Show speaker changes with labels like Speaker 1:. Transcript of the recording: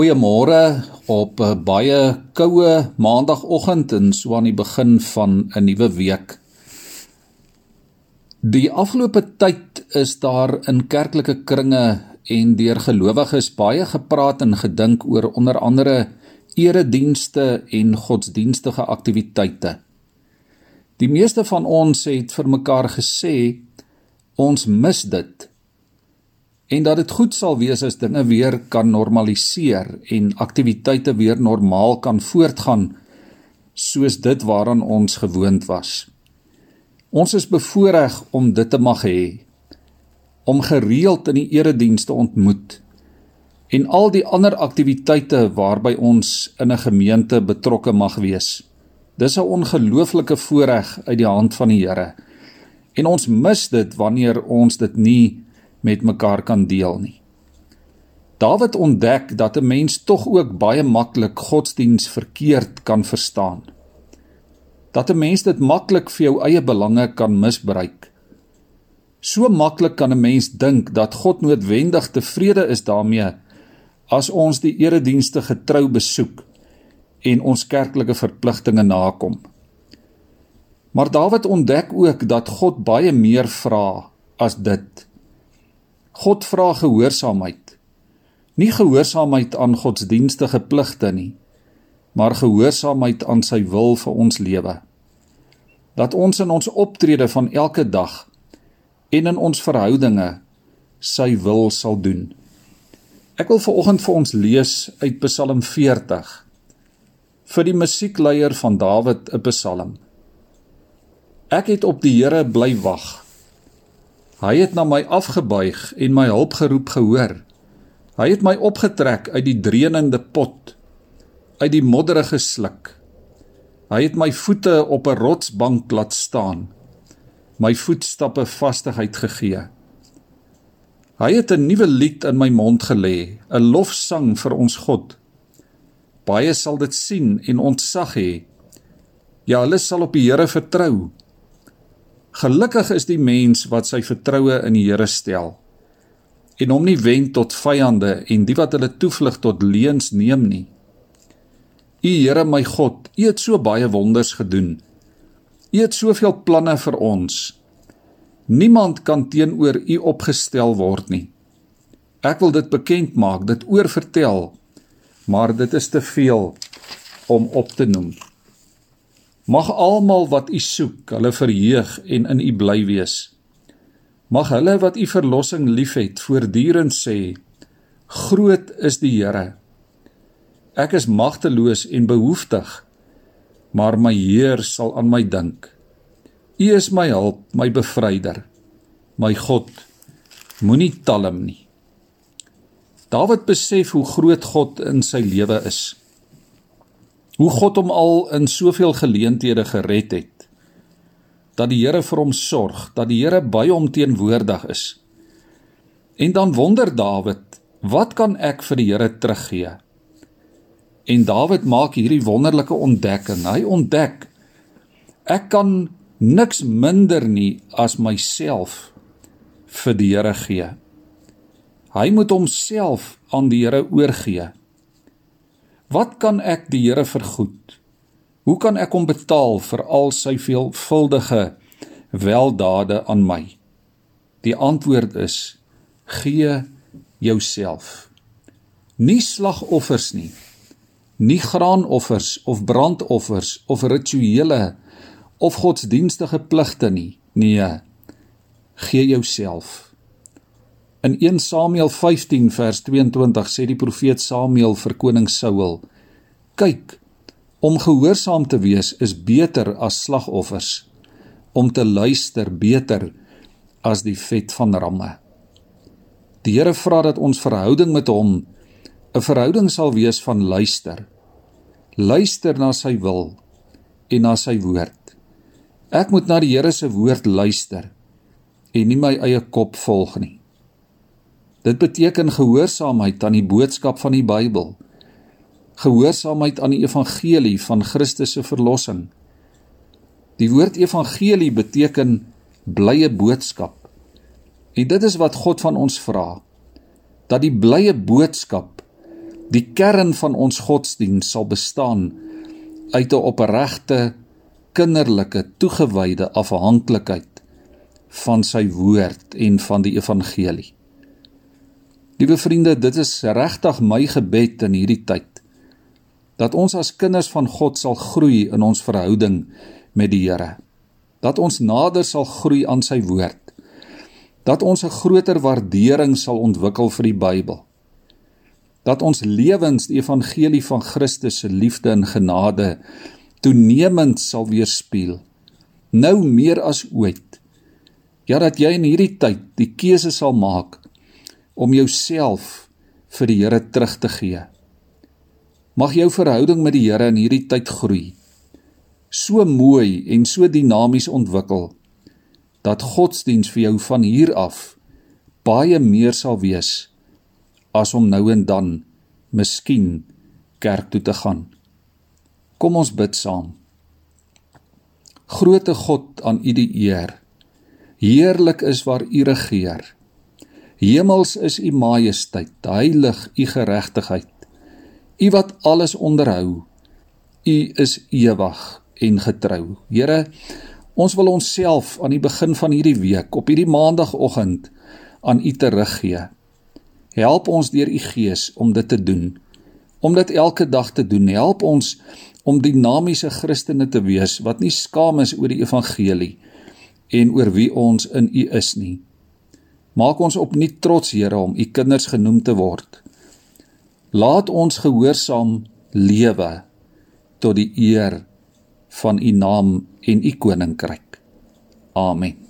Speaker 1: Goeiemôre op 'n baie koue maandagooggend en so aan die begin van 'n nuwe week. Die afgelope tyd is daar in kerklike kringe en deur gelowiges baie gepraat en gedink oor onder andere eredienste en godsdienstige aktiwiteite. Die meeste van ons het vir mekaar gesê ons mis dit en dat dit goed sal wees as dinge weer kan normaliseer en aktiwiteite weer normaal kan voortgaan soos dit waaraan ons gewoond was. Ons is bevoorreg om dit te mag hê om gereeld in die eredienste ontmoet en al die ander aktiwiteite waarby ons in 'n gemeente betrokke mag wees. Dis 'n ongelooflike voorreg uit die hand van die Here. En ons mis dit wanneer ons dit nie met mekaar kan deel nie. Dawid ontdek dat 'n mens tog ook baie maklik godsdiens verkeerd kan verstaan. Dat 'n mens dit maklik vir jou eie belange kan misbruik. So maklik kan 'n mens dink dat God noodwendig tevrede is daarmee as ons die eredienste getrou besoek en ons kerklike verpligtinge nakom. Maar Dawid ontdek ook dat God baie meer vra as dit. God vra gehoorsaamheid. Nie gehoorsaamheid aan godsdienstige pligte nie, maar gehoorsaamheid aan sy wil vir ons lewe. Dat ons in ons optrede van elke dag en in ons verhoudinge sy wil sal doen. Ek wil veraloggend vir ons lees uit Psalm 40 vir die musiekleier van Dawid 'n Psalm. Ek het op die Here bly wag. Hy het na my afgebuig en my hulp geroep gehoor. Hy het my opgetrek uit die dreunende pot, uit die modderige sluk. Hy het my voete op 'n rotsbank laat staan. My voetstappe vastigheid gegee. Hy het 'n nuwe lied in my mond gelê, 'n lofsang vir ons God. Baie sal dit sien en ontzag hê. Ja, hulle sal op die Here vertrou. Gelukkig is die mens wat sy vertroue in die Here stel en hom nie wend tot vyande en die wat hulle toevlug tot leuns neem nie. U Here my God, U het so baie wonders gedoen. U het soveel planne vir ons. Niemand kan teenoor U opgestel word nie. Ek wil dit bekend maak, dit oorvertel, maar dit is te veel om op te noem. Mag almal wat U soek, hulle verheug en in U bly wees. Mag hulle wat U verlossing liefhet, voortdurend sê: Groot is die Here. Ek is magteloos en behoeftig, maar my Heer sal aan my dink. U is my hulp, my bevryder. My God, moenie talm nie. Dawid besef hoe groot God in sy lewe is hoe God hom al in soveel geleenthede gered het dat die Here vir hom sorg dat die Here by hom teenwoordig is. En dan wonder Dawid wat kan ek vir die Here teruggee? En Dawid maak hierdie wonderlike ontdekking. Hy ontdek ek kan niks minder nie as myself vir die Here gee. Hy moet homself aan die Here oorgee Wat kan ek die Here vergoed? Hoe kan ek hom betaal vir al sy veelvuldige weldade aan my? Die antwoord is: gee jouself. Nie slagoffers nie. Nie graanoffers of brandoffers of rituele of godsdienstige pligte nie. Nee. Gee jouself. In 1 Samuel 15 vers 22 sê die profeet Samuel vir koning Saul: "Kyk, om gehoorsaam te wees is beter as slagoffers, om te luister beter as die vet van ramme." Die Here vra dat ons verhouding met hom 'n verhouding sal wees van luister. Luister na sy wil en na sy woord. Ek moet na die Here se woord luister en nie my eie kop volg nie. Dit beteken gehoorsaamheid aan die boodskap van die Bybel. Gehoorsaamheid aan die evangelie van Christus se verlossing. Die woord evangelie beteken blye boodskap. En dit is wat God van ons vra. Dat die blye boodskap Die kern van ons godsdiens sal bestaan uit 'n opregte kinderlike toegewyde afhanklikheid van sy woord en van die evangelie. Liewe vriende, dit is regtig my gebed in hierdie tyd dat ons as kinders van God sal groei in ons verhouding met die Here. Dat ons nader sal groei aan sy woord. Dat ons 'n groter waardering sal ontwikkel vir die Bybel dat ons lewens die evangelie van Christus se liefde en genade toenemend sal weerspieël nou meer as ooit ja dat jy in hierdie tyd die keuse sal maak om jouself vir die Here terug te gee mag jou verhouding met die Here in hierdie tyd groei so mooi en so dinamies ontwikkel dat godsdiens vir jou van hier af baie meer sal wees as om nou en dan miskien kerk toe te gaan. Kom ons bid saam. Grote God, aan U die eer. Heerlik is waar U regeer. Hemels is U majesteit, heilig U geregtigheid. U wat alles onderhou. U is ewig en getrou. Here, ons wil onsself aan die begin van hierdie week op hierdie maandagooggend aan U teruggee. Help ons deur u Gees om dit te doen. Om dit elke dag te doen. Help ons om dinamiese Christene te wees wat nie skaam is oor die evangelie en oor wie ons in u is nie. Maak ons opnuut trots, Here, om u kinders genoem te word. Laat ons gehoorsaam lewe tot die eer van u naam en u koninkryk. Amen.